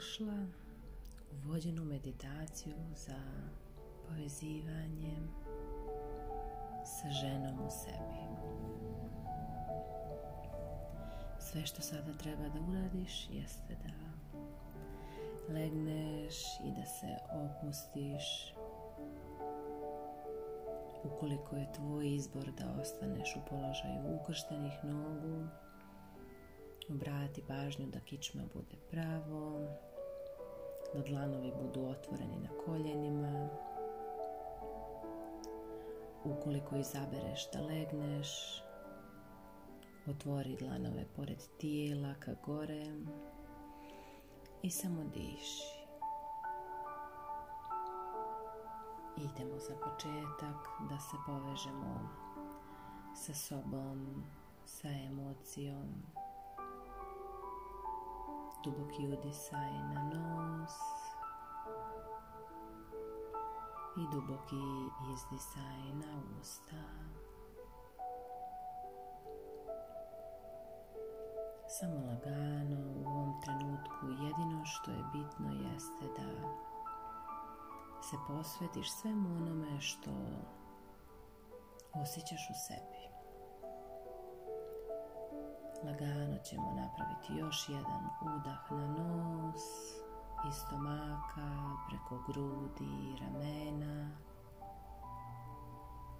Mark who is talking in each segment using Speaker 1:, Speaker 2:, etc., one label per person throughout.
Speaker 1: dobrodošla u vođenu meditaciju za povezivanje sa ženom u sebi. Sve što sada treba da uradiš jeste da legneš i da se opustiš ukoliko je tvoj izbor da ostaneš u položaju ukrštenih nogu obrati pažnju da kičma bude pravo da dlanovi budu otvoreni na koljenima. Ukoliko izabereš da legneš, otvori dlanove pored tijela ka gore i samo diši. Idemo za početak da se povežemo sa sobom, sa emocijom, Duboki udisaj na nos i duboki izdisaj na usta. Samo lagano u ovom trenutku jedino što je bitno jeste da se posvetiš svemu onome što osjećaš u sebi. Lagano ćemo napraviti još jedan udah na nos, iz stomaka, preko grudi, ramena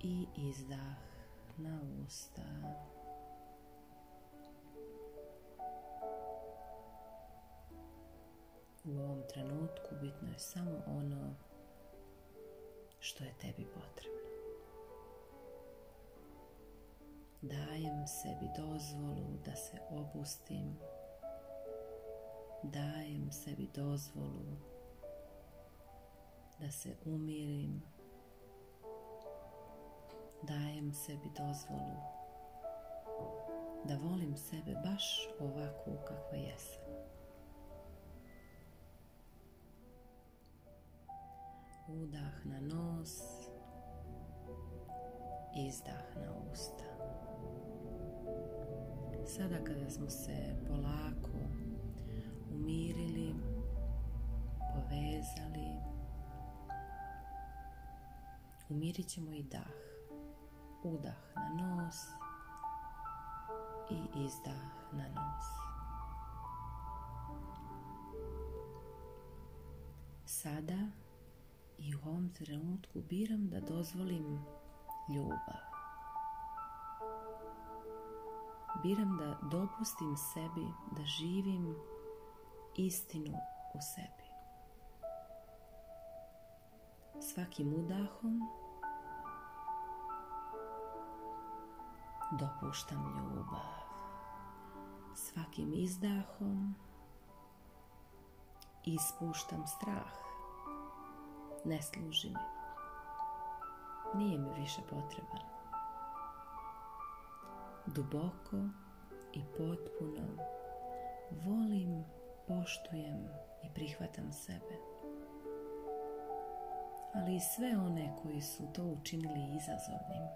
Speaker 1: i izdah na usta. U ovom trenutku bitno je samo ono što je tebi potrebno. Dajem sebi dozvolu da se opustim. Dajem sebi dozvolu da se umirim. Dajem sebi dozvolu da volim sebe baš ovakvu kakva jesam. Udah na nos, izdah na usta. Sada kada smo se polako umirili, povezali, umirit ćemo i dah. Udah na nos i izdah na nos. Sada i u ovom trenutku biram da dozvolim ljubav. biram da dopustim sebi da živim istinu u sebi. Svakim udahom dopuštam ljubav. Svakim izdahom ispuštam strah. Ne služi Nije mi više potreban duboko i potpuno volim, poštujem i prihvatam sebe. Ali i sve one koji su to učinili izazovnim.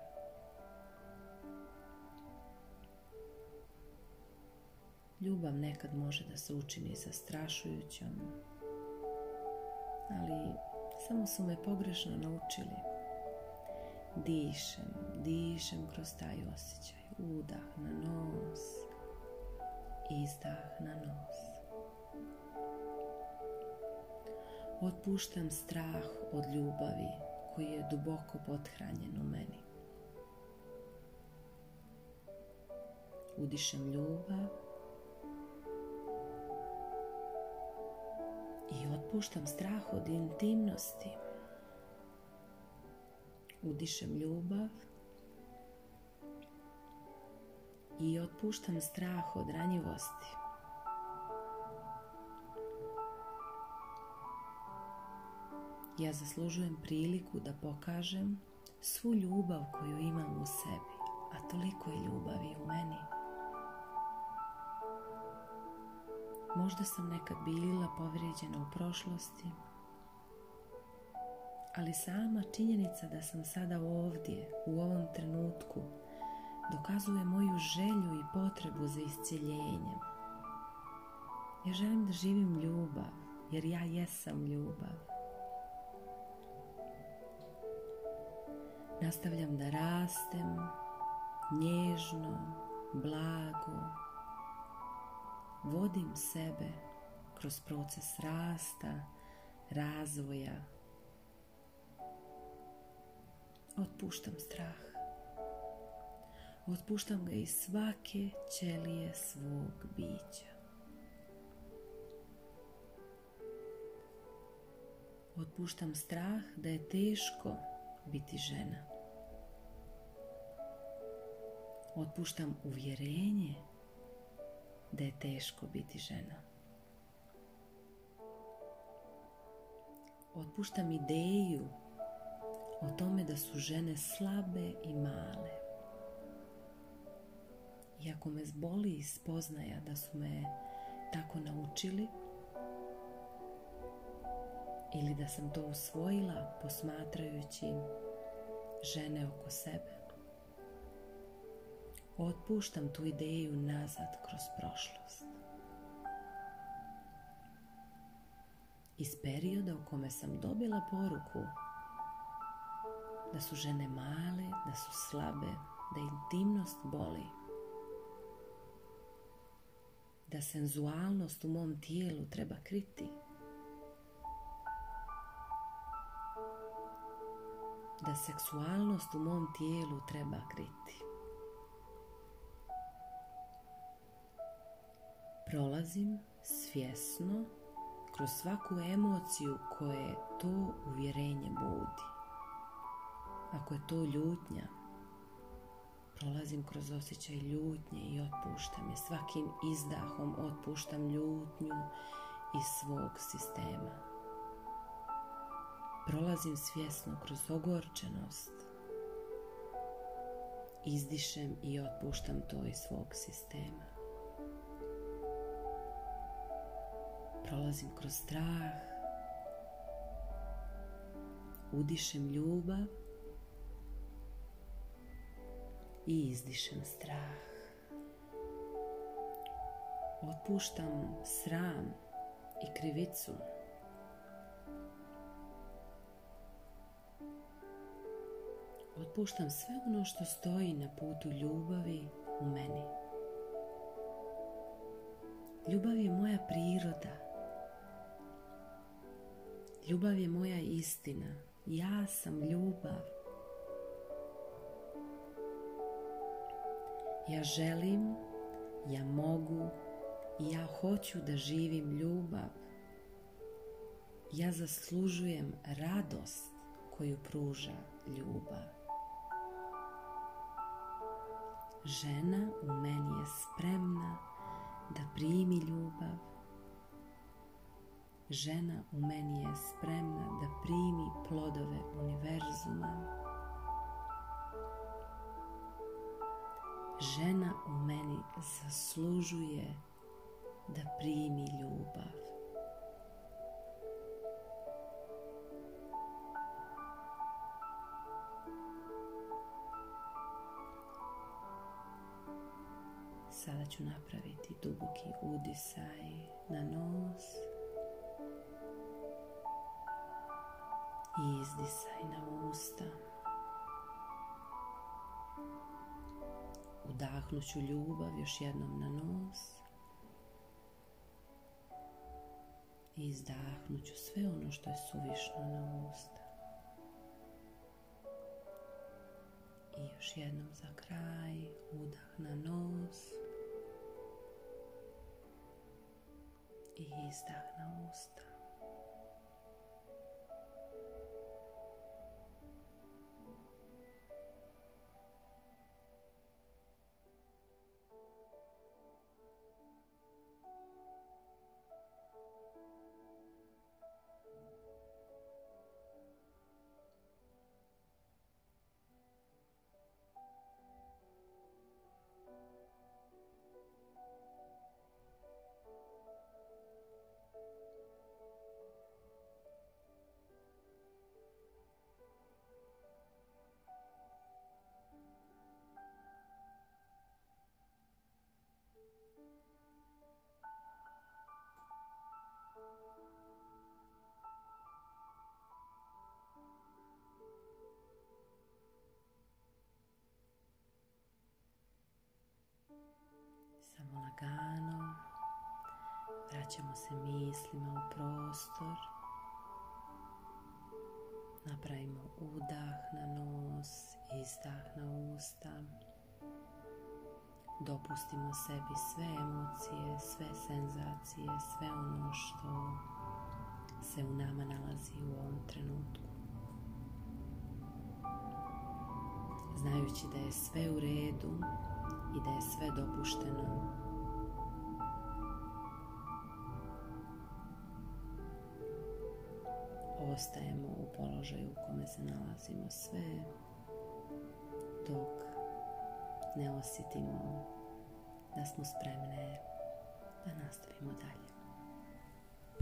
Speaker 1: Ljubav nekad može da se učini zastrašujućom, ali samo su me pogrešno naučili Dišem, dišem kroz taj osjećaj. Udah na nos, izdah na nos. Otpuštam strah od ljubavi koji je duboko pothranjen u meni. Udišem ljubav i otpuštam strah od intimnosti. Udišem ljubav i otpuštam strah od ranjivosti. Ja zaslužujem priliku da pokažem svu ljubav koju imam u sebi, a toliko je ljubavi u meni. Možda sam nekad bila povrijeđena u prošlosti, ali sama činjenica da sam sada ovdje, u ovom trenutku, dokazuje moju želju i potrebu za iscjeljenjem. Ja želim da živim ljubav, jer ja jesam ljubav. Nastavljam da rastem, nježno, blago. Vodim sebe kroz proces rasta, razvoja, Otpuštam strah. Otpuštam ga iz svake ćelije svog bića. Otpuštam strah da je teško biti žena. Otpuštam uvjerenje da je teško biti žena. Otpuštam ideju o tome da su žene slabe i male. Iako me zboli spoznaja da su me tako naučili, ili da sam to usvojila posmatrajući žene oko sebe. Otpuštam tu ideju nazad kroz prošlost. Iz perioda u kome sam dobila poruku da su žene male, da su slabe, da intimnost boli. Da senzualnost u mom tijelu treba kriti. Da seksualnost u mom tijelu treba kriti. Prolazim svjesno kroz svaku emociju koje to uvjerenje budi. Ako je to ljutnja, prolazim kroz osjećaj ljutnje i otpuštam je. Svakim izdahom otpuštam ljutnju iz svog sistema. Prolazim svjesno kroz ogorčenost. Izdišem i otpuštam to iz svog sistema. Prolazim kroz strah. Udišem ljubav i izdišem strah. Otpuštam sram i krivicu. Otpuštam sve ono što stoji na putu ljubavi u meni. Ljubav je moja priroda. Ljubav je moja istina. Ja sam ljubav. Ja želim, ja mogu i ja hoću da živim ljubav. Ja zaslužujem radost koju pruža ljubav. Žena u meni je spremna da primi ljubav. Žena u meni je spremna da primi plodove univerzuma. žena u meni zaslužuje da primi ljubav. Sada ću napraviti duboki udisaj na nos i izdisaj na usta. udahnut ću ljubav još jednom na nos. I izdahnut ću sve ono što je suvišno na usta. I još jednom za kraj, udah na nos. I izdah na usta. Samo lagano vraćamo se mislima u prostor. Napravimo udah na nos, izdah na usta. Dopustimo sebi sve emocije, sve senzacije, sve ono što se u nama nalazi u ovom trenutku. Znajući da je sve u redu, da je sve dopušteno. Ostajemo u položaju u kome se nalazimo sve dok ne osjetimo da smo spremne da nastavimo dalje.